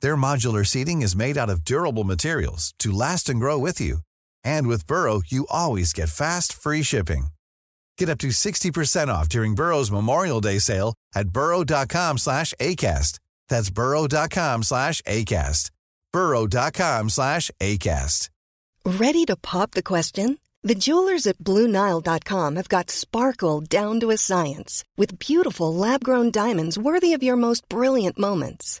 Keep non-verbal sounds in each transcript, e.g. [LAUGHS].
Their modular seating is made out of durable materials to last and grow with you. And with Burrow, you always get fast, free shipping. Get up to 60% off during Burrow's Memorial Day sale at burrow.com slash ACAST. That's burrow.com slash ACAST. burrow.com slash ACAST. Ready to pop the question? The jewelers at BlueNile.com have got sparkle down to a science with beautiful lab-grown diamonds worthy of your most brilliant moments.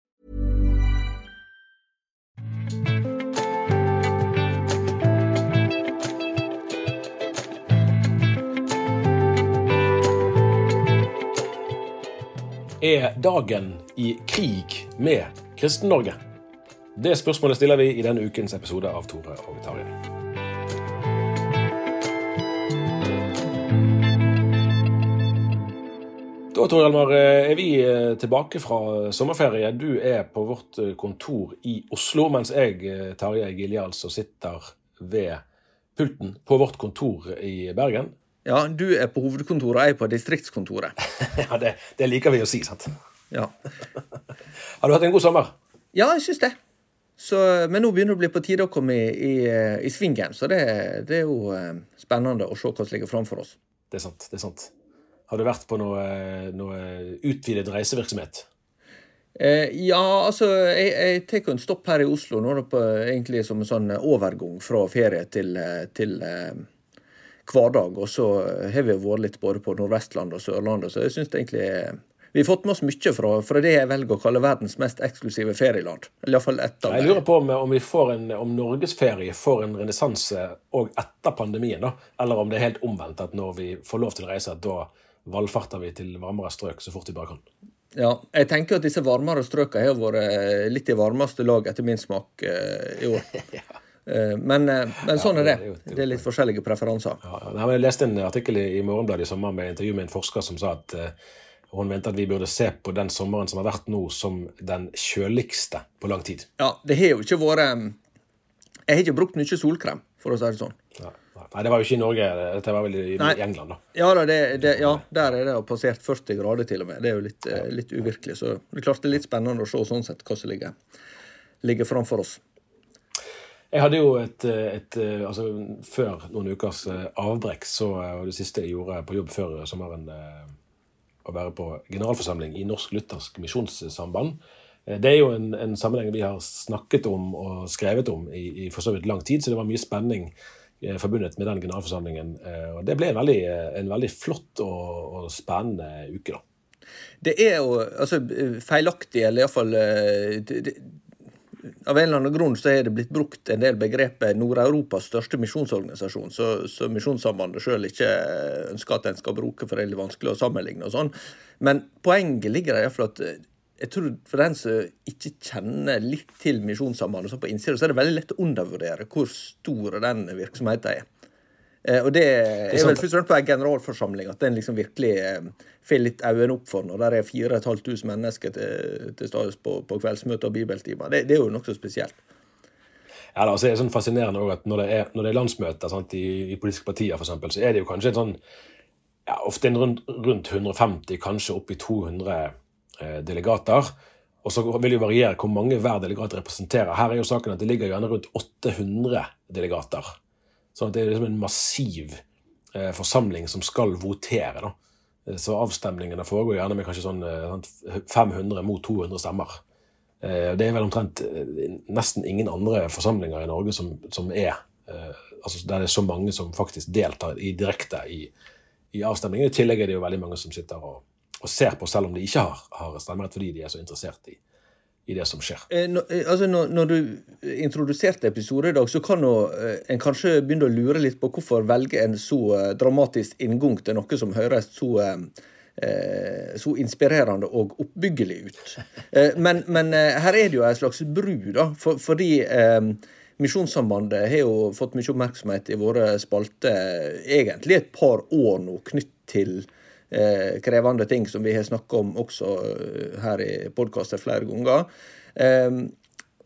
Er dagen i krig med Kristen-Norge? Det spørsmålet stiller vi i denne ukens episode av Tore og Tarjei. Da Tor Hjalmar, er vi eh, tilbake fra sommerferie. Du er på vårt eh, kontor i Oslo, mens jeg, eh, Tarjei Gilje, sitter ved pulten på vårt kontor i Bergen. Ja, du er på hovedkontoret, jeg er på distriktskontoret. [LAUGHS] ja, det, det, liker vi å si, sant? Ja. [LAUGHS] Har du hatt en god sommer? Ja, jeg syns det. Så, men nå begynner det å bli på tide å komme i, i, i svingen, så det, det, er jo spennende å se hva som ligger framfor oss. Det er sant. det er sant. Har du vært på noe, noe utvidet reisevirksomhet? Eh, ja, altså Jeg, jeg tar en stopp her i Oslo nå på, egentlig som en sånn overgang fra ferie til, til eh, hverdag. Og så har vi vært litt både på Nordvestlandet og Sørlandet, så jeg syns egentlig vi har fått med oss mye fra, fra, det jeg velger å kalle verdens mest eksklusive ferieland. Eller iallfall ett av Jeg lurer på om, om, vi får en, om norgesferie får en renessanse òg etter pandemien, da? Eller om det er helt omvendt, at når vi får lov til å reise, da valfarter vi til varmere strøk så fort vi bare kan. Ja, jeg tenker at disse varmere strøkene har vært litt i varmeste lag etter min smak uh, i år. [LAUGHS] ja. Eh, men, men, sånn er det. Det er litt forskjellige preferanser. Ja, jeg leste en artikkel i Morgenbladet i sommer med intervju med en forsker som sa at hun mente at vi burde se på den sommeren som har vært nå, som den kjøligste på lang tid. Ja, det har jo ikke vært Jeg har ikke brukt mye solkrem, for å si det sånn. Ja. Nei, det var jo ikke i Norge, dette var vel i, Nei. England, da. Ja, da, det, det, ja, der er det passert 40 grader til og med. Det er jo litt, litt uvirkelig. Så det er klart det er litt spennende å se sånn sett hva som ligger, ligger framfor oss. Jeg hadde jo et, et, altså Før noen ukers avbrekk, så var det siste jeg gjorde på jobb før sommeren å være på generalforsamling i Norsk Luthersk Misjonssamband. Det er jo en, en, sammenheng vi har snakket om og skrevet om i, i for så vidt lang tid, så det var mye spenning eh, forbundet med den generalforsamlingen. Eh, og det ble en veldig, en veldig flott og, og, spennende uke, da. Det er jo altså, feilaktig, eller iallfall av en eller annen grunn så er det blitt brukt en del begreper Nord-Europas største misjonsorganisasjon, så, så Misjonssambandet sjøl ikke ønsker at en skal bruke, for det er litt vanskelig å sammenligne og sånn. Men poenget ligger der iallfall at jeg tror for den som ikke kjenner litt til Misjonssambandet, så på innsida, så er det veldig lett å undervurdere hvor stor den virksomheten er. Eh, og det er vel først og fremst på en generalforsamling at den liksom virkelig eh, får litt øynene opp for når det er 4500 mennesker til, til stede på, på kveldsmøter og bibeltimer. Det, det, er jo nokså spesielt. Ja, da, så er det sånn fascinerende også at når det er, når det er landsmøter sant, i, i, politiske partier, for eksempel, så er det jo kanskje en sånn ja, ofte en rundt, rundt 150, kanskje opp i 200 eh, delegater. Og så vil det jo variere hvor mange hver delegat representerer. Her er jo saken at det ligger gjerne rundt 800 delegater. Sånn at det er liksom en massiv eh, forsamling som skal votere. da. Eh, så avstemningene foregår gjerne med kanskje sånn 500 eh, mot 200 stemmer. Eh, det er vel omtrent nesten ingen andre forsamlinger i Norge som, som er altså Der det er så mange som faktisk deltar i, direkte i, i avstemningen. I tillegg er det jo veldig mange som sitter og og ser på, selv om de ikke har, har stemmerett, fordi de er så interessert i, i det som skjer. Eh, eh, altså når, når, du introduserte episoden i dag, så kan nå, eh, en kanskje begynne å lure litt på hvorfor velge en så eh, dramatisk inngang til noe som høres så, så inspirerende og oppbyggelig ut. [LAUGHS] Men, men her er det jo en slags bru, da, for, fordi Misjonssambandet har jo fått mye oppmerksomhet i våre spalter egentlig et par år nå, knytt til eh, krevende ting som vi har snakka om også eh, her i podkaster flere ganger. Eh,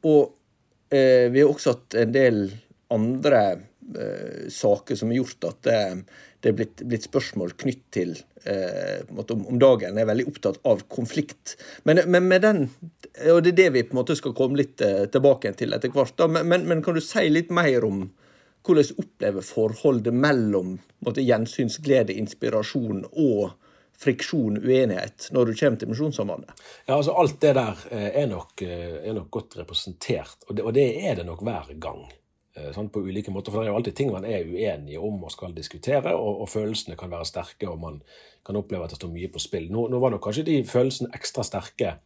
og eh, vi har også hatt en del andre eh, saker som har gjort at det, det er blitt, blitt, spørsmål knytt til eh, om, om, dagen er veldig opptatt av konflikt. Men, men, med den, og det er det vi på en måte skal komme litt tilbake til etter hvert. Men, men, men, kan du si litt mer om hvordan opplever forholdet mellom måtte, gjensynsglede, inspirasjon og friksjon, uenighet, når du kommer til Misjonssambandet? Ja, altså Alt det der eh, er nok, eh, er nok godt representert, og det, og det, er det nok hver gang. Sånn, på ulike måter, For det er jo alltid ting man er uenige om og skal diskutere, og, og følelsene kan være sterke, og man kan oppleve at det står mye på spill. Nå, nå var nok kanskje de følelsene ekstra sterke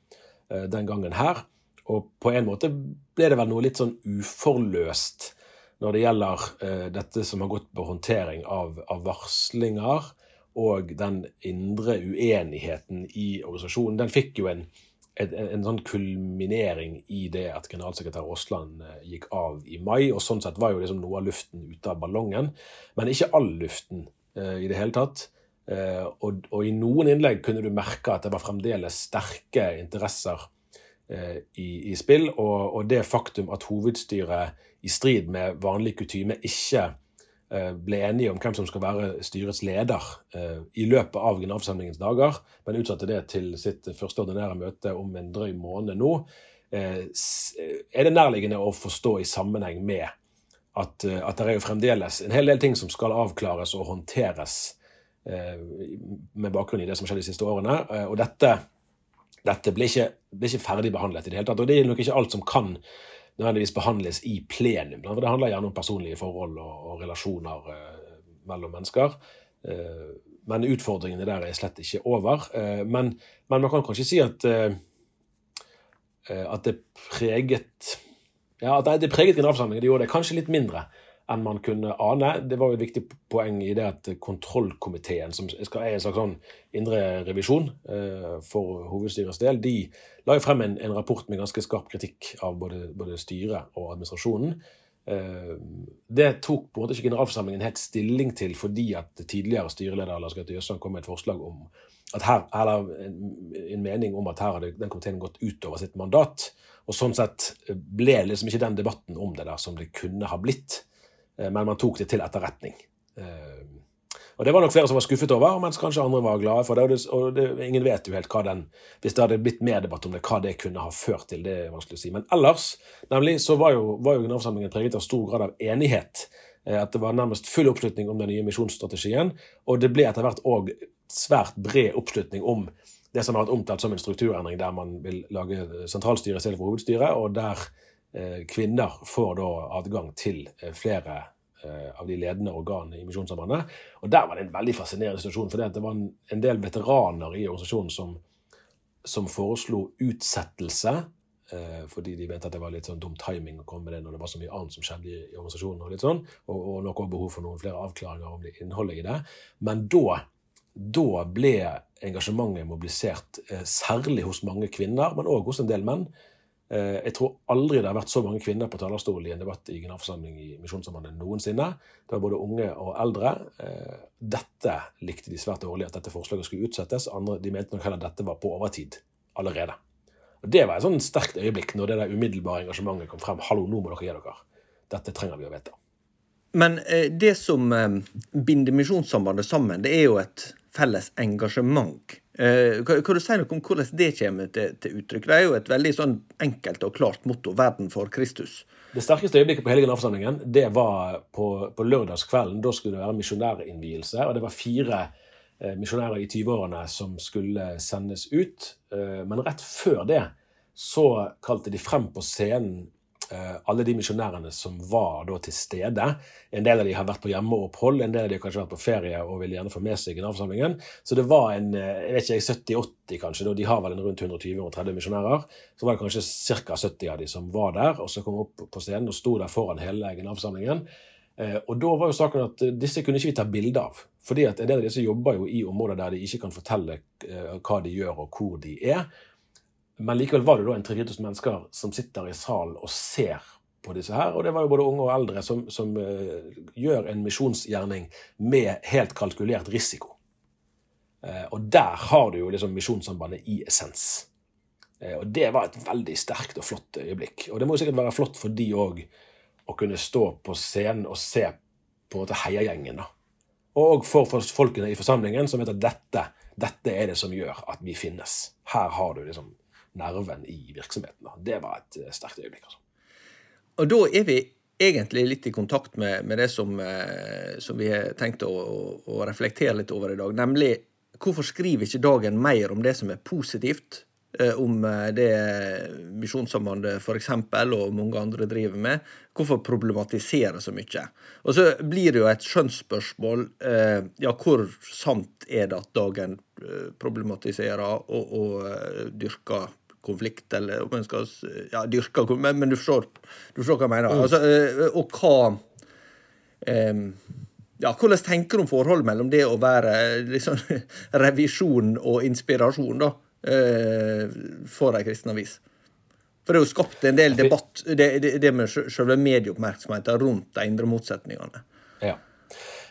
den gangen her, og på en måte ble det vel noe litt sånn uforløst når det gjelder eh, dette som har gått på håndtering av, av, varslinger og den indre uenigheten i organisasjonen. Den fikk jo en, en, en sånn kulminering i det at generalsekretær Aasland uh, gikk av i mai. og Sånn sett var jo liksom noe av luften ute av ballongen, men ikke all luften eh, i det hele tatt. Og, og, i noen innlegg kunne du merke at det var fremdeles sterke interesser i, i, spill, og, og det faktum at hovedstyret i strid med vanlig kutyme ikke eh, ble enige om hvem som skal være styrets leder eh, i løpet av generalforsamlingens dager, men utsatte det til sitt første ordinære møte om en drøy måned nå, eh, er det nærliggende å forstå i sammenheng med at, at det er jo fremdeles en hel del ting som skal avklares og håndteres med bakgrunn i det som har skjedd de siste årene. Og dette, dette ble, ikke, ble ikke ferdig behandlet i det hele tatt. Og det er nok ikke alt som kan nødvendigvis behandles i plenum. For det handler gjerne om personlige forhold og, og relasjoner eh, mellom mennesker. Eh, men utfordringene der er slett ikke over. Eh, men, men, man kan kanskje si at, eh, eh, at det preget ja, at det preget generalforsamlingen. Det gjorde det kanskje litt mindre enn man kunne ane. Det var jo et viktig poeng i det at kontrollkomiteen, som skal er en slags sånn indre revisjon eh, for hovedstyrets del, de la jo frem en, en, rapport med ganske skarp kritikk av både, både styret og administrasjonen. Eh, det tok på en måte ikke generalforsamlingen helt stilling til fordi at tidligere styreleder Lars Gaute Jøsland kom med et forslag om at her, eller en, en mening om at her hadde den komiteen gått utover sitt mandat. Og sånn sett ble liksom ikke den debatten om det der som det kunne ha blitt. Eh, men man tok det til etterretning. Eh, og Det var nok flere som var skuffet over, mens kanskje andre var glade for det. Og det, ingen vet jo helt hva den Hvis det hadde blitt mer debatt om det, hva det kunne ha ført til. Det er vanskelig å si. Men ellers nemlig, så var jo, var jo generalforsamlingen preget av stor grad av enighet. Eh, at det var nærmest full oppslutning om den nye misjonsstrategien. Og det ble etter hvert òg svært bred oppslutning om det som har vært omtalt som en strukturendring, der man vil lage sentralstyre istedenfor for hovedstyre, og der kvinner får da adgang til eh, flere eh, av de ledende organene i Misjonssambandet. Og der var det en veldig fascinerende situasjon, for det var en del veteraner i organisasjonen som, som foreslo utsettelse. Fordi de mente at det var litt sånn dum timing å komme med det når det var så mye annet som skjedde i, organisasjonen. Og litt sånn, og, og nok også behov for noen flere avklaringer om det innholdet i det. Men da, da ble engasjementet mobilisert, særlig hos mange kvinner, men òg hos en del menn. Eh, jeg tror aldri det har vært så mange kvinner på talerstolen i en debatt i generalforsamling i Misjonssambandet noensinne. Det var både unge og eldre. Eh, dette likte de svært dårlig, at dette forslaget skulle utsettes. Andre de mente nok heller at dette var på overtid allerede. Og Det var et sånn sterkt øyeblikk når det der umiddelbare engasjementet kom frem. Hallo, nå må dere gi dere. Dette trenger vi å vite. Men eh, det som binder Misjonssambandet sammen, det er jo et felles engasjement kan, kan, du si noe om hvordan det kommer til, til, uttrykk? Det er jo et veldig sånn enkelt og klart motto. 'Verden for Kristus'. Det sterkeste øyeblikket på hele generalforsamlingen det var på, på lørdagskvelden. Da skulle det være misjonærinnvielse. Og det var fire eh, misjonærer i 20-årene som skulle sendes ut. Eh, men rett før det så kalte de frem på scenen Eh, alle de misjonærene som var da til stede. En del av de har vært på hjemmeopphold, en del av de har kanskje vært på ferie og vil gjerne få med seg generalforsamlingen. Så det var en eh, jeg vet ikke, 70-80 kanskje, da de har vel en rundt 120-130 misjonærer. Så var det kanskje ca. 70 av de som var der, og så kom opp på scenen og sto der foran hele generalforsamlingen. Eh, og da var jo saken at disse kunne ikke vi ta bilde av. Fordi at en del av disse jobber jo i områder der de ikke kan fortelle hva de gjør og hvor de er. Men likevel var det da en 3000 mennesker som sitter i salen og ser på disse her. Og det var jo både unge og eldre som, som uh, gjør en misjonsgjerning med helt kalkulert risiko. Uh, og der har du jo liksom Misjonssambandet i essens. Uh, og det var et veldig sterkt og flott øyeblikk. Og det må jo sikkert være flott for de òg å kunne stå på scenen og se på heiagjengen. da. Og for, for folkene i forsamlingen som vet at dette, dette er det som gjør at vi finnes. Her har du liksom nerven i virksomheten. Det var et eh, sterkt øyeblikk. altså. Og da er vi egentlig litt i kontakt med, med det som, eh, som, vi har tenkt å, å, reflektere litt over i dag. Nemlig hvorfor skriver ikke Dagen mer om det som er positivt? Eh, om det Misjonssambandet f.eks. og mange andre driver med. Hvorfor problematisere så mye? Og så blir det jo et skjønnsspørsmål. Ja, hvor sant er det at Dagen problematiserer og, og dyrker konflikt, eller om en skal ja, dyrke men, men du, forstår, du forstår hva jeg mener. Mm. Altså, eh, og hva eh, ja, Hvordan tenker du om forholdet mellom det å være liksom, [LAUGHS] revisjon og inspirasjon da, for ei kristen avis? For det har jo skapt en del debatt, det, det, det med selve medieoppmerksomheten rundt de indre motsetningene. Ja.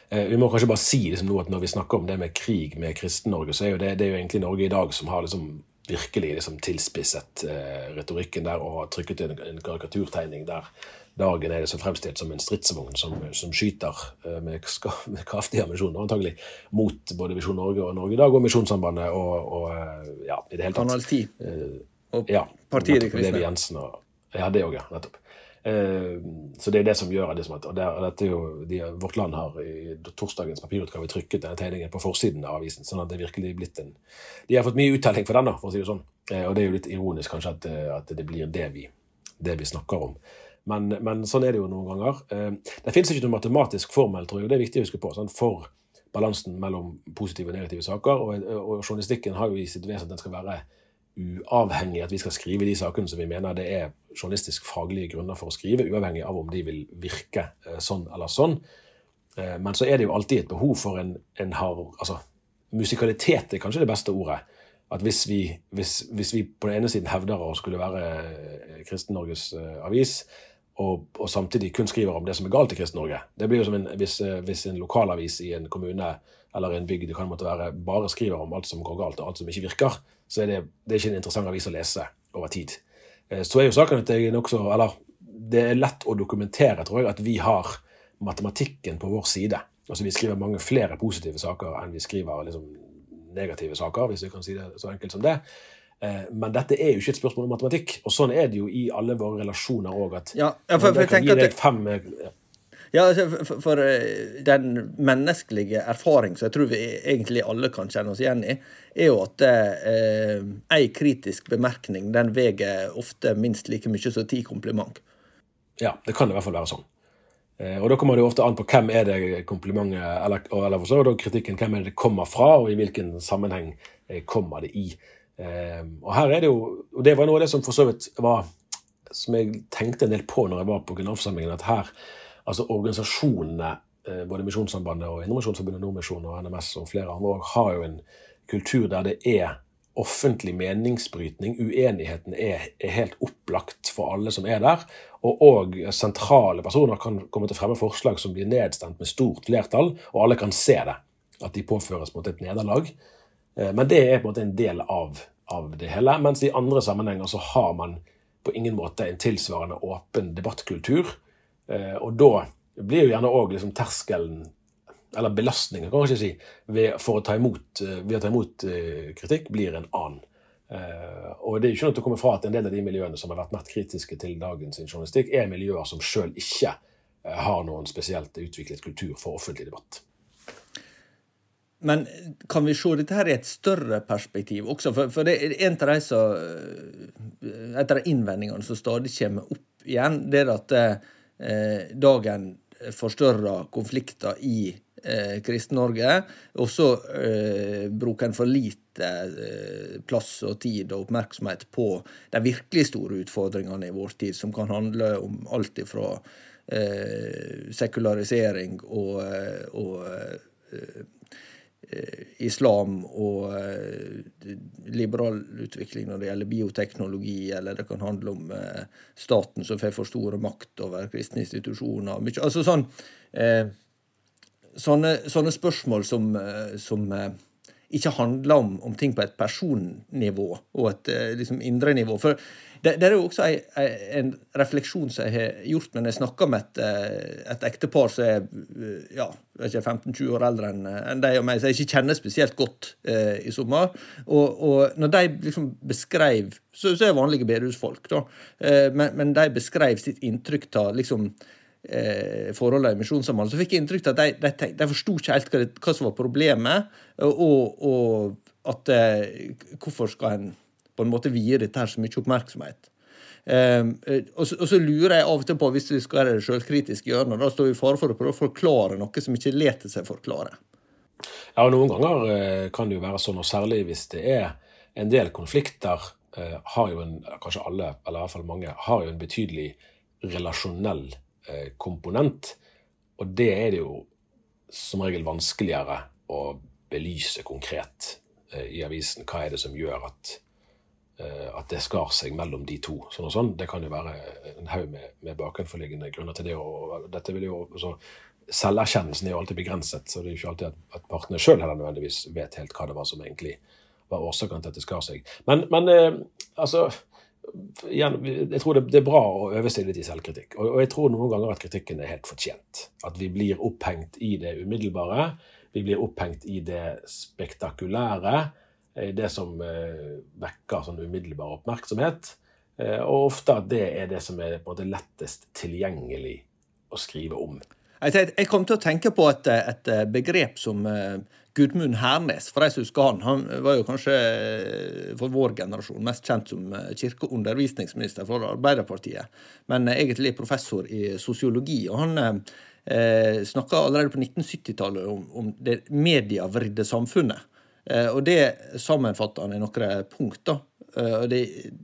Eh, vi må kanskje bare si liksom nå at når vi snakker om det med krig med Kristen-Norge, så er jo det, det er jo egentlig Norge i dag som har liksom virkelig liksom tilspisset eh, retorikken der og har trykket en, en karikaturtegning der dagen er det så fremstilt som en stridsvogn som, som skyter eh, med, med kraftige ammunisjon, antagelig, mot både Visjon Norge og Norge i dag, og Misjonssambandet og, og, ja, i det hele tatt. Kanal 10. Eh, og ja, partiet De Kristne. Jensen og, ja, det òg, ja. Nettopp. Eh, så det er det som gjør det som at, og der, dette er jo, de, Vårt Land har i torsdagens papirutgave trykket denne tegningen på forsiden av avisen. sånn at det virkelig blitt en, De har fått mye uttelling for den, for å si det sånn. Eh, og det er jo litt ironisk kanskje at, eh, at det blir det vi, det vi snakker om. Men, men, sånn er det jo noen ganger. Det finnes ikke noen matematisk formel, tror jeg, det er viktig å huske på, sånn, for balansen mellom positive og negative saker. Og, og journalistikken har jo i sitt vesen at den skal være uavhengig at vi skal skrive de sakene som vi mener det er journalistisk faglige grunner for å skrive, uavhengig av om de vil virke eh, sånn eller sånn. Eh, men så er det jo alltid et behov for en, en har, altså, Musikalitet er kanskje det beste ordet. At hvis vi, hvis, hvis vi på den ene siden hevder å skulle være eh, Kristen-Norges avis, og, og, samtidig kun skriver om det som er galt i Kristen-Norge Det blir jo som en, hvis, hvis en lokalavis i en kommune eller en bygd kan måtte være, bare skriver om alt som går galt og alt som ikke virker, så er det, det er ikke en interessant avis å lese over tid. Eh, så er jo saken at jeg nokså Eller det er lett å dokumentere, tror jeg, at vi har matematikken på vår side. Altså Vi skriver mange flere positive saker enn vi skriver liksom, negative saker, hvis vi kan si det så enkelt som det. Eh, men dette er jo ikke et spørsmål om matematikk, og sånn er det jo i alle våre relasjoner òg. Ja, for, for, jeg tenker at Fem, Ja, altså, for, for, eh, den menneskelige erfaring som jeg tror vi egentlig alle kan kjenne oss igjen i, er jo at eh, kritisk bemerkning den veier ofte minst like mye som ti kompliment. Ja, det kan i hvert fall være sånn. Eh, og da kommer det jo ofte an på hvem er det komplimentet eller, eller så, da kritikken, hvem er det det kommer fra, og i hvilken sammenheng eh, kommer det i. Eh, og her er det jo, og det var noe av det som for så vidt var som jeg tenkte en del på når jeg var på generalforsamlingen, at her altså organisasjonene, eh, både Misjonssambandet og Indremisjonsforbundet, Nordmisjon og NMS og flere andre har jo en kultur der det er offentlig meningsbrytning. Uenigheten er, er, helt opplagt for alle som er der. Og òg sentrale personer kan komme til å fremme forslag som blir nedstemt med stort flertall, og alle kan se det. At de påføres på et nederlag. Eh, men det er på en måte en del av, av det hele. Mens i andre sammenhenger så har man på ingen måte en tilsvarende åpen debattkultur. Eh, og da blir jo gjerne òg liksom terskelen eller belastningen, kan man ikke si, ved, for å ta imot, ved å ta imot kritikk, blir en annen. Og det er jo ikke noe til å komme fra at en del av de miljøene som har vært mest kritiske til dagens journalistikk, er miljøer som sjøl ikke har noen spesielt utviklet kultur for offentlig debatt. Men kan vi se dette her i et større perspektiv også? For, for det er en av de så, Et av de innvendingene som stadig kommer opp igjen, det er at eh, dagen forstørra konflikter i eh, Kristen-Norge. Og så eh, bruker en for lite eh, plass og tid og oppmerksomhet på de virkelig store utfordringene i vår tid, som kan handle om alt ifra eh, sekularisering og, eh, og Eh, islam og eh, liberal utvikling når det gjelder bioteknologi, eller det kan handle om eh, staten som får for store makt over kristne institusjoner. Altså sånn, eh, sånne, sånne, spørsmål som, som ikke handler om, om, ting på et personnivå og et liksom, indre nivå. For det, det, er jo også en refleksjon som jeg har gjort når jeg snakker med et, eh, et ektepar som er ja, 15-20 år eldre enn en de og meg, som jeg ikke kjenner spesielt godt eh, i sommer. Og, og, når de liksom beskrev Så, så er vanlige bedehusfolk, da. Eh, men, men, de beskrev sitt inntrykk av liksom eh, forholdene i Misjonssambandet, så fikk jeg inntrykk av at de, de, de forsto ikke helt hva, hva, som var problemet, og, og at eh, hvorfor skal en på en måte vier dette her så mye oppmerksomhet. Um, og, så, og, så, lurer jeg av og til på, hvis vi skal være det sjølkritiske hjørnet, da står vi i fare for å prøve å forklare noe som ikke leter seg forklare. Ja, og Noen ganger uh, kan det jo være sånn, og særlig hvis det er en del konflikter, uh, har jo en, kanskje alle, eller i hvert fall mange, har jo en betydelig relasjonell komponent. Og det er det jo som regel vanskeligere å belyse konkret i avisen. Hva er det som gjør at Eh, at det skar seg mellom de to. Sånn og sånn. Det kan jo være en haug med, med bakenforliggende grunner til det. og dette vil jo, så Selverkjennelsen er jo alltid begrenset, så det er jo ikke alltid at, at partene sjøl nødvendigvis vet helt hva det var som egentlig var årsaken til at det skar seg. Men, men eh, altså igjen, jeg tror det, det, er bra å øve seg litt i selvkritikk. Og, og, jeg tror noen ganger at kritikken er helt fortjent. At vi blir opphengt i det umiddelbare. Vi blir opphengt i det spektakulære det som eh, vekker sånn umiddelbar oppmerksomhet. Eh, og ofte at det er det som er lettest tilgjengelig å skrive om. Jeg kom til å tenke på et, et begrep som eh, Gudmund Hernes, for de som husker han. Han var jo kanskje for vår generasjon mest kjent som kirkeundervisningsminister for Arbeiderpartiet, men egentlig professor i sosiologi. og Han eh, snakka allerede på 1970-tallet om, om det medievridde samfunnet. Eh, og det sammenfatter han i noen punkter. Eh, det,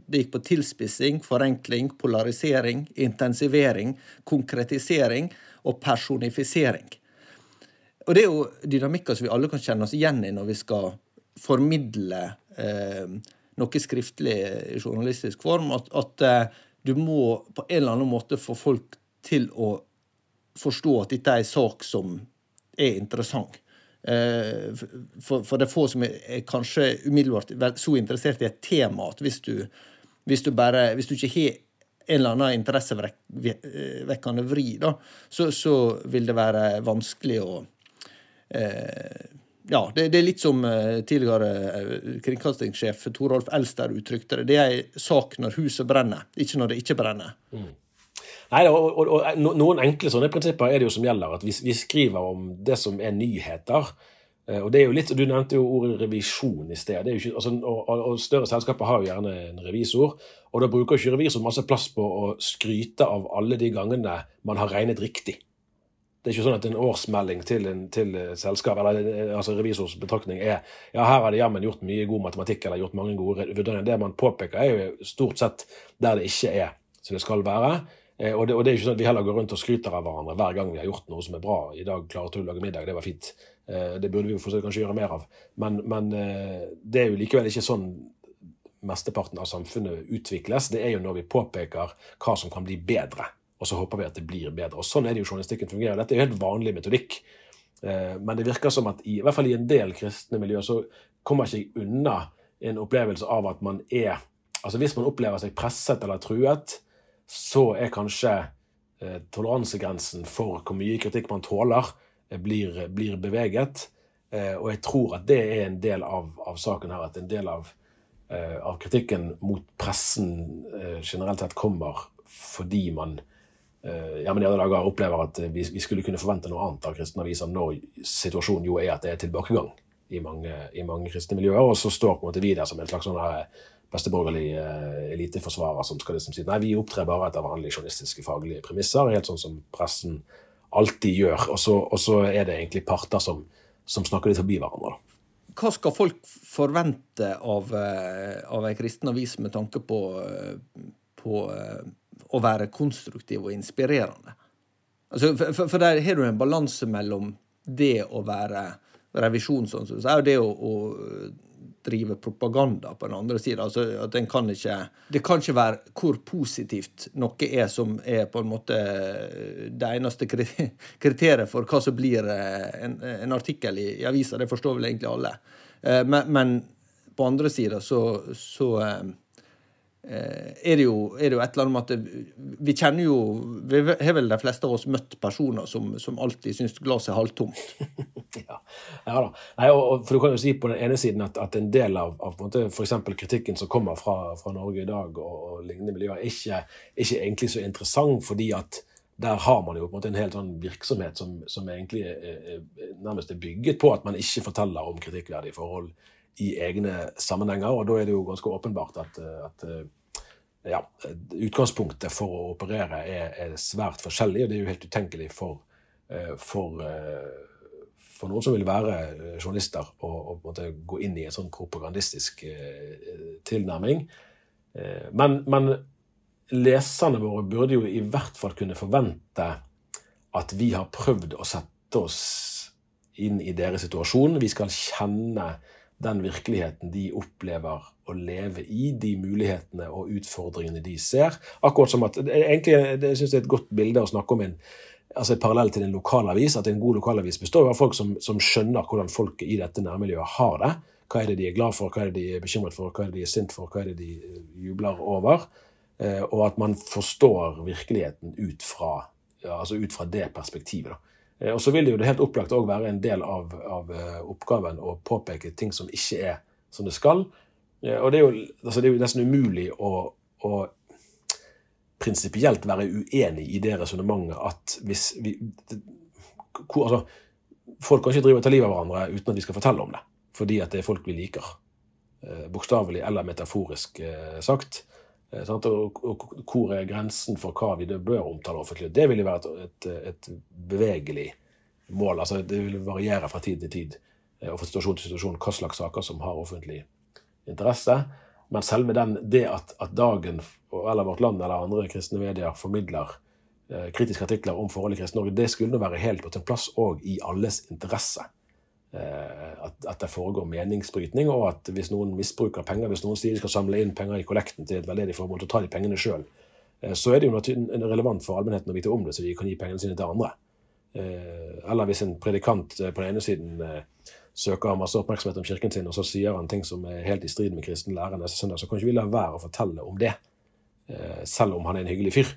det gikk på tilspissing, forenkling, polarisering, intensivering, konkretisering og personifisering. Og det er jo dynamikker som vi alle kan kjenne oss igjen i når vi skal formidle eh, noe skriftlig i journalistisk form. At, at eh, du må på en eller annen måte få folk til å forstå at dette er en sak som er interessant. Eh, for, for, det er få som er, kanskje umiddelbart så interessert i et tema at hvis du, hvis du, bare, hvis du ikke har en eller annen interessevekkende vri, da, så, så vil det være vanskelig å eh, ja, det, det, er litt som uh, tidligere kringkastingssjef Torolf Elster uttrykte det. Det er ei sak når huset brenner, ikke når det ikke brenner. Mm. Nei, og, og, og, Noen enkle sånne prinsipper er det jo som gjelder. At vi, vi skriver om det som er nyheter. Eh, og det er jo litt, Du nevnte jo ordet revisjon i sted. Ikke, altså, og, og, Større selskaper har jo gjerne en revisor. og Da bruker ikke revisor masse plass på å skryte av alle de gangene man har regnet riktig. Det er ikke sånn at en årsmelding til, en, til selskap, eller eh, altså revisors betraktning er ja, her har det jammen gjort mye god matematikk eller gjort mange gode vurderinger. Det man påpeker, er jo stort sett der det ikke er som det skal være. Eh, og det, og det, er ikke sånn at vi heller går rundt og skryter av hverandre hver gang vi har gjort noe som er bra. I dag klarer du å lage middag, det var fint. Eh, det burde vi jo fortsatt kanskje gjøre mer av. Men, men, eh, det er jo likevel ikke sånn mesteparten av samfunnet utvikles. Det er jo når vi påpeker hva som kan bli bedre, og så håper vi at det blir bedre. Og Sånn er det jo journalistikken fungerer. Dette er jo helt vanlig metodikk. Men det virker som at i, i hvert fall i en del kristne miljøer så kommer ikke jeg unna en opplevelse av at man er Altså Hvis man opplever seg presset eller truet, så er kanskje eh, toleransegrensen for hvor mye kritikk man tåler, blir, blir beveget. Og jeg tror at det er en del av, av saken her. At en del av, av kritikken mot pressen generelt sett kommer fordi man ja, men i alle dager opplever at vi, vi, skulle kunne forvente noe annet av kristne aviser når situasjonen jo er at det er tilbakegang i mange, i mange kristne miljøer. Og så står på en måte vi der som en slags sånn besteborgerlig borgerlige eliteforsvarer som skal liksom si nei, vi opptrer bare etter vanlige journalistiske faglige premisser, helt sånn som pressen alltid gjør. Og så, og så er det egentlig parter som, som snakker litt forbi hverandre. da. Hva skal folk forvente av, eh, av ei kristen avis med tanke på, eh, på å være konstruktiv og inspirerende? Altså, for, for der har du en balanse mellom det å være revisjon, sånn som du sier, og det å, å drive propaganda på den andre sida. Altså, at en kan ikke, det kan ikke være hvor positivt noe er som er på en måte det eneste kriteriet for hva som blir eh, en, en artikkel i, i avisa. Det forstår vel egentlig alle. Eh, men, men på andre sida så, så eh, Eh, er det, jo, er det jo et eller annet med at vi kjenner jo Vi har vel de fleste av oss møtt personer som, som alltid syns glasset er halvtomt. [LAUGHS] ja. ja da. Nei, og, for du kan jo si på den ene siden at, at en del av, av f.eks. kritikken som kommer fra, fra, Norge i dag og, og lignende miljøer, er ikke, ikke egentlig så interessant, fordi at der har man jo på en måte en helt sånn virksomhet som, som egentlig er, er, nærmest er bygget på at man ikke forteller om kritikkverdige forhold i egne sammenhenger. og Da er det jo ganske åpenbart at, at ja, utgangspunktet for å operere er, er, svært forskjellig. og Det er jo helt utenkelig for, eh, for, eh, for noen som vil være eh, journalister, å, gå inn i en sånn propagandistisk tilnærming. Men, men leserne våre burde jo i hvert fall kunne forvente at vi har prøvd å sette oss inn i deres situasjon. Vi skal kjenne den virkeligheten de opplever å leve i, de mulighetene og utfordringene de ser. Akkurat som at, egentlig, Jeg syns det er et godt bilde å snakke om en altså parallell til en lokalavis. At en god lokalavis består av folk som, som skjønner hvordan folk i dette nærmiljøet har det. Hva er det de er glad for, hva er det de er bekymret for, hva er det de er sint for, hva er det de eh, jubler over. Eh, og at man forstår virkeligheten ut fra, ja, altså ut fra det perspektivet. da. Eh, og så vil det jo det helt opplagt òg være en del av, av, eh, oppgaven å påpeke ting som ikke er som det skal. Eh, og det er jo, altså det er jo nesten umulig å, å prinsipielt være uenig i det resonnementet at hvis vi hvor, altså, Folk kan ikke drive og ta livet av hverandre uten at vi skal fortelle om det, fordi at det er folk vi liker. Bokstavelig eller metaforisk sagt. Eh, og, og, hvor er grensen for hva vi bør omtale offentlig? Det vil jo være et, et, bevegelig mål. altså Det vil variere fra tid til tid eh, og fra situasjon til situasjon hva slags saker som har offentlig interesse. Men selve den, det at, at Dagen eller Vårt Land eller andre kristne medier formidler eh, kritiske artikler om forholdet i Kristen Norge, det skulle være helt på sin plass òg i alles interesse. Eh, at, at, det foregår meningsbrytning, og at hvis noen misbruker penger, hvis noen sier de skal samle inn penger i kollekten til et veldedig formål, å ta de pengene sjøl, eh, så er det jo relevant for allmennheten å vite om det, så de kan gi pengene sine til andre. Eh, eller hvis en predikant på den ene siden søker masse oppmerksomhet om kirken sin, og så sier han ting som er helt i strid med kristen lære neste søndag, så kan ikke vi la være å fortelle om det, selv om han er en hyggelig fyr.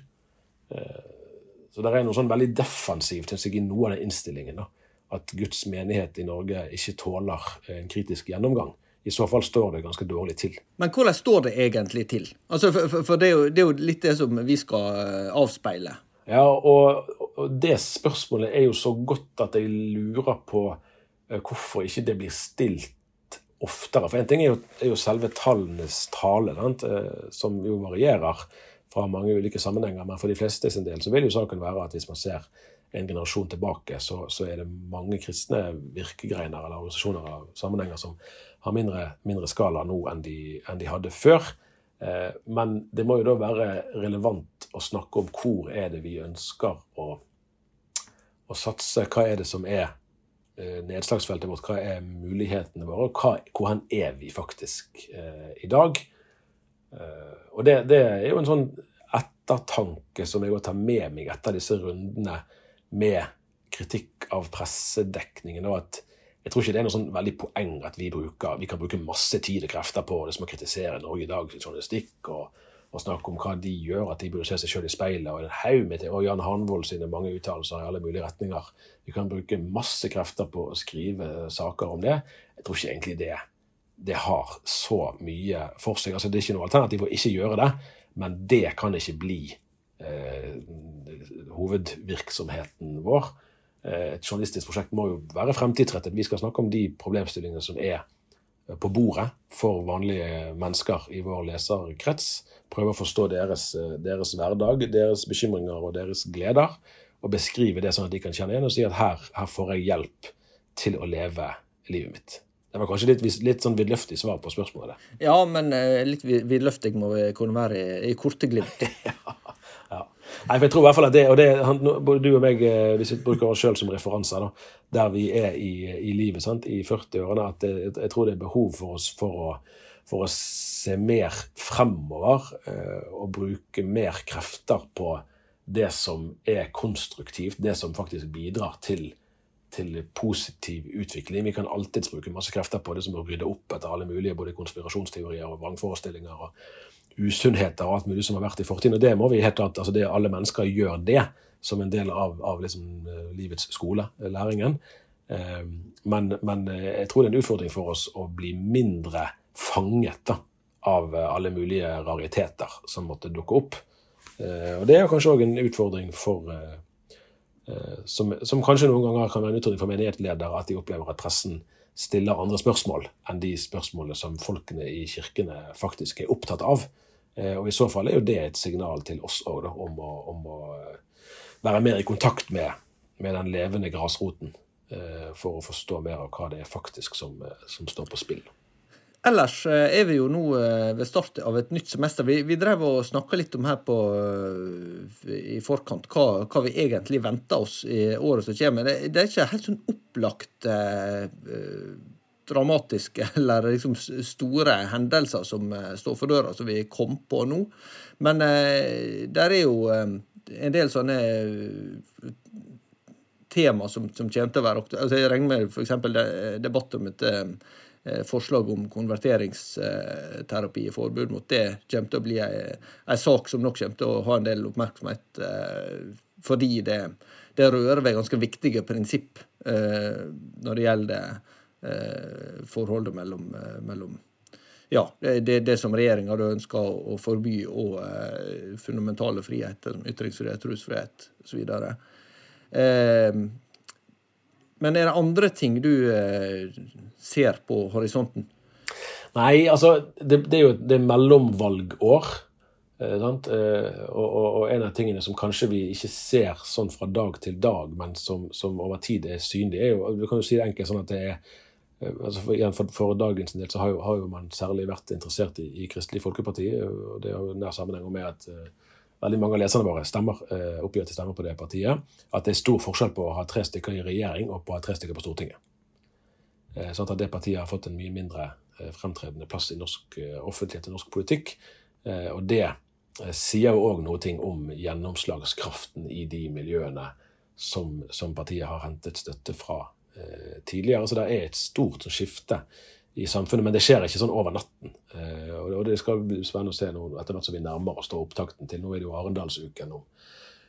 Så det er noe sånn veldig defensivt i noe av den innstillingen. da at Guds menighet i Norge ikke tåler en kritisk gjennomgang. I så fall står det ganske dårlig til. Men hvordan står det egentlig til? Altså, for, for, det, er jo, det, er jo, litt det som vi skal eh, avspeile. Ja, og, og, det spørsmålet er jo så godt at jeg lurer på uh, hvorfor ikke det blir stilt oftere. For en ting er jo, er jo selve tallenes tale, sant? som jo varierer fra mange ulike sammenhenger. Men for de fleste sin del så vil jo saken være at hvis man ser en generasjon tilbake, så, så, er det mange kristne virkegreiner eller organisasjoner av sammenhenger som har mindre, mindre skala nå enn de, enn de hadde før. Eh, men det må jo da være relevant å snakke om hvor er det vi ønsker å, å satse. Hva er det som er eh, nedslagsfeltet vårt, hva er mulighetene våre, og hvor hen er vi faktisk eh, i dag? Eh, og det, det, er jo en sånn ettertanke som jeg tar med meg etter disse rundene med kritikk av pressedekningen. og at jeg tror ikke det er noe sånn veldig poeng at vi, bruker, vi kan bruke masse tid og krefter på det som å kritisere Norge i dag sin journalistikk og, og snakke om hva de gjør, at de burde se seg sjøl i speilet. Og en haug med og Jan Hanvold sine mange uttalelser i alle mulige retninger. Vi kan bruke masse krefter på å skrive saker om det. Jeg tror ikke egentlig det, det har så mye for seg. Altså, det er ikke noe alternativ å ikke gjøre det, men det kan ikke bli hovedvirksomheten vår. Eh, et journalistisk prosjekt må jo være fremtidsrettet. Vi skal snakke om de problemstillingene som er på bordet for vanlige mennesker i vår leserkrets. Prøve å forstå deres, deres, hverdag, deres bekymringer og deres gleder. Og beskrive det sånn at de kan kjenne igjen og si at her, her får jeg hjelp til å leve livet mitt. Det var kanskje litt, litt sånn vidløftig svar på spørsmålet. Ja, men litt vidløftig må vi kunne være i, i korte glimt. [LAUGHS] [LAUGHS] ja. Nei, for jeg tror i hvert fall at det, og det, han, både du og meg, eh, vi bruker oss sjøl som referanser, der vi er i, i livet sant, i 40-årene, at det, jeg tror det er behov for oss for å, for å se mer fremover eh, og bruke mer krefter på det som er konstruktivt, det som faktisk bidrar til, til positiv utvikling. Vi kan alltids bruke masse krefter på det som å rydde opp etter alle mulige både konspirasjonsteorier og vrangforestillinger. og usunnheter og alt mulig som har vært i fortiden. Og det må vi helt klart, altså det, Alle mennesker gjør det som en del av, av liksom, eh, livets skole, eh, læringen. Eh, men, men, jeg tror det er en utfordring for oss å bli mindre fanget da, av alle mulige rariteter som måtte dukke opp. Og det er kanskje òg en utfordring for som, som, kanskje noen ganger kan være en utfordring for menighetsledere, at de opplever at pressen stiller andre spørsmål enn de spørsmålene som folkene i kirkene faktisk er opptatt av. Eh, og I så fall er jo det et signal til oss òg om, om, å eh, være mer i kontakt med, med den levende grasroten. Eh, for å forstå mer av hva det er faktisk som, som står på spill. Ellers er vi jo nå ved start av et nytt semester. Vi, vi drev og snakka litt om her på, i forkant hva, hva, vi egentlig venter oss i året som kommer. Det, det er ikke helt sånn opplagt eh, dramatiske [LAUGHS] eller liksom store hendelser som eh, står for døra, som vi kom på nå. Men eh, der er jo eh, en del sånne tema som, som kommer til å være aktuelle. Altså, jeg regner med f.eks. debatt om et forslag om konverteringsterapi og forbud mot det kommer til å bli en sak som nok kommer til å ha en del oppmerksomhet, fordi det, det rører ved ganske viktige prinsipp når det gjelder forholdet mellom, eh, mellom ja, det, det som regjeringa ønsker å forby, og eh, fundamentale friheter som ytringsfrihet, trosfrihet osv. Eh, men er det andre ting du eh, ser på horisonten? Nei, altså det, det er jo det mellomvalgår. Eh, og, og, og, en av tingene som kanskje vi ikke ser sånn fra dag til dag, men som, som over tid er synlig, er jo Du kan jo si det enkelt sånn at det er Eh, altså for, igjen, for, for, dagens del så har jo, har jo, man særlig vært interessert i, i Kristelig Folkeparti. og Det har jo nær sammenheng med at uh, veldig mange av leserne våre stemmer, uh, oppgir at de stemmer på det partiet. At det er stor forskjell på å ha tre stykker i regjering og på å ha tre stykker på Stortinget. Uh, sånn at det partiet har fått en mye mindre fremtredende plass i norsk offentlighet og norsk politikk. og det sier jo òg noe om gjennomslagskraften i de miljøene som, som partiet har hentet støtte fra Eh, tidligere. Så det er et stort skifte i samfunnet, men det skjer ikke sånn over natten. Eh, og det skal bli spennende å se nå, etter hvert som vi nærmer oss opptakten til Nå er det jo Arendalsuken om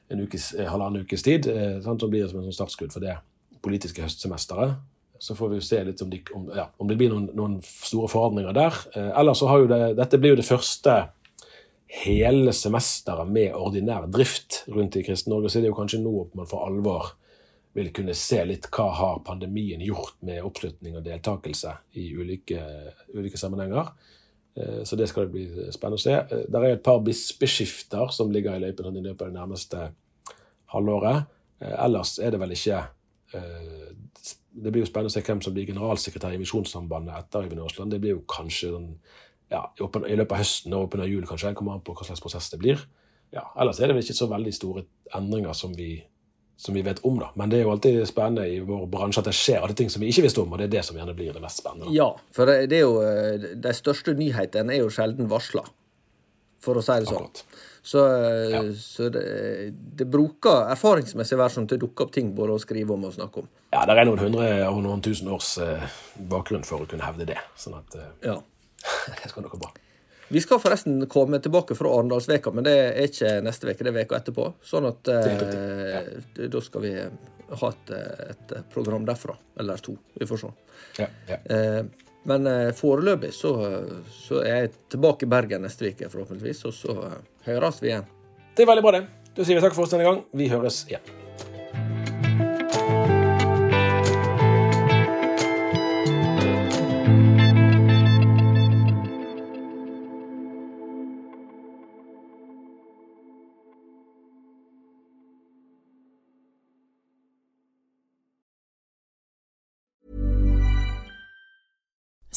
en ukes, eh, halvannen ukes tid. Sant, som blir som en sånn startskudd for det politiske høstsemesteret. Så får vi se litt om, de, om, ja, om det blir noen, noen, store forandringer der. ellers så har jo det, Dette blir jo det første hele semesteret med ordinær drift rundt i Kristen-Norge. Så er det jo kanskje nå man for alvor vil kunne se litt hva har pandemien gjort med oppslutning og deltakelse i ulike, ulike sammenhenger. Eh, så det skal det bli spennende å se. Der det er et par bispeskifter som ligger i løypen i løpet av det nærmeste halvåret. Eh, ellers er det vel ikke Det blir jo spennende å se hvem som blir generalsekretær i Misjonssambandet etter Øyvind Aasland. Det blir jo kanskje ja, i løpet av høsten og åpen jul, kanskje. jeg kommer an på hva slags prosess det blir. Ja, ellers er det vel ikke så veldig store endringer som vi som vi vet om. da. Men det er jo alltid spennende i vår bransje at det skjer alle ting som vi ikke visste om, og det er det som gjerne blir det mest spennende. Da. Ja, for det er jo, eh, de største nyhetene er jo sjelden varsla, for å si det sånn. Så, eh, ja. så det, det, bruker erfaringsmessig være sånn at det dukker opp ting både å skrive om og snakke om. Ja, det er noen hundre og noen tusen års eh, bakgrunn for å kunne hevde det. Sånn at ja. [LAUGHS] det skal gå bra. Vi skal forresten komme tilbake fra Arendalsveka, men det er ikke neste uke, det er veka etterpå. Sånn at eh, da skal vi ha et, et, program derfra. Eller to. Vi får se. Ja, ja. Eh, men eh, foreløpig så, så, er jeg tilbake i Bergen neste uke, forhåpentligvis. Og så høres vi igjen. Det er veldig bra, det. Da sier vi takk for oss denne gang. Vi høres igjen.